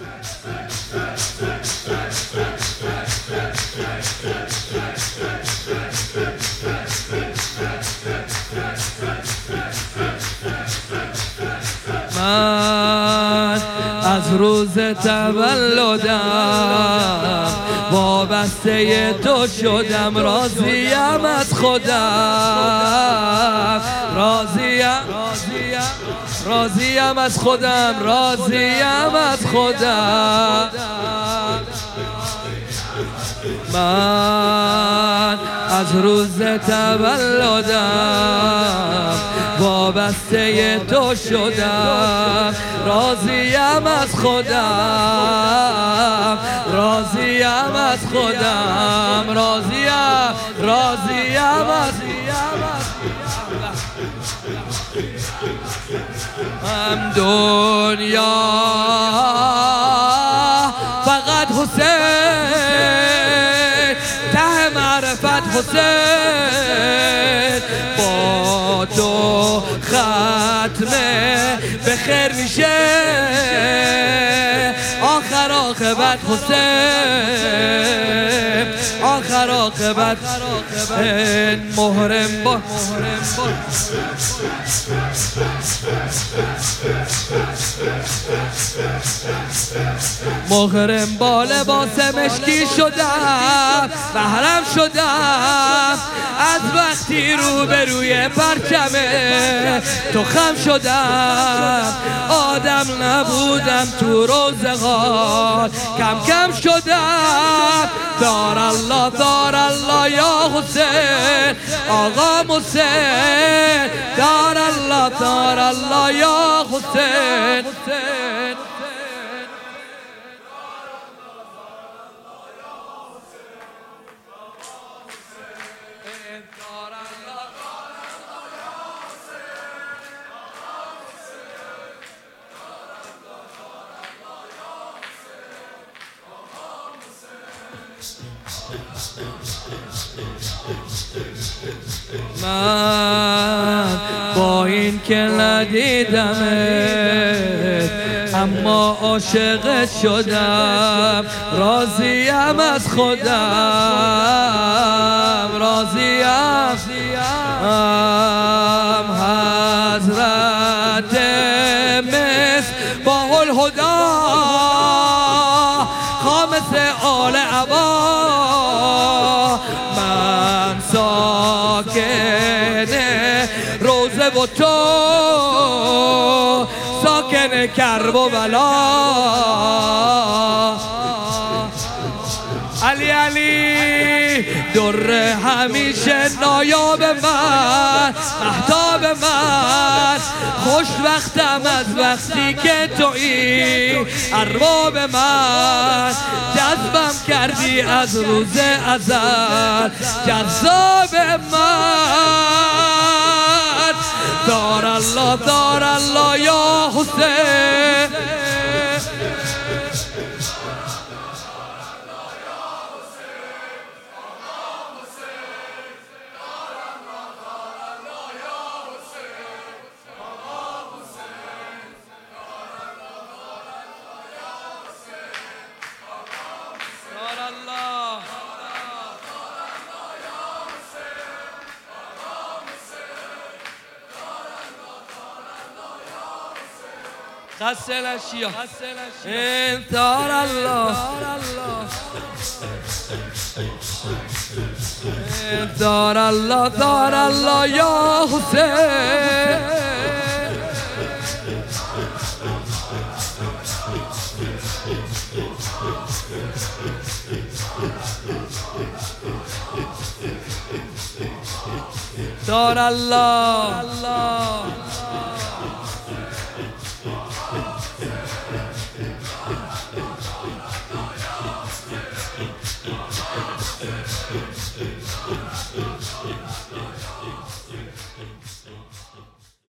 من از روز تولدم وابسته تو شدم راضیم از خودم. راضیم راضیم از خودم راضیم خودم من از روز تولدم وابسته تو شدم. راضیم از خودم. راضیم از خودم. راضیم. راضیم از هم دنیا. فقط حسین ته معرفت حسین. با تو ختمه به خیر میشه. آخر آخبت حسین. آخر آخبت محرم با. محرم با لباس مشکی شدم محرم از وقتی رو به روی پرچمه تو خم شدم آدم نبودم تو روزگار. کم کم شدم دار الله دار الله یا حسین آقا حسین دار الله دار الله یا حسین. من با این که ندیدمت اما عاشقت شدم راضیم از خودم راضیم. حضرت مصر با الهدا خامس آل عبا. و تو ساکن کرب و بلا علی علی در همیشه نایاب من محتاب من. خوش وقتم از وقتی که توی ارباب من. جذبم کردی از روز ازل. جذاب من. دار الله دار الله یا حسین. خسته الاشیا دار الله دار الله دار الله یا حسین دار الله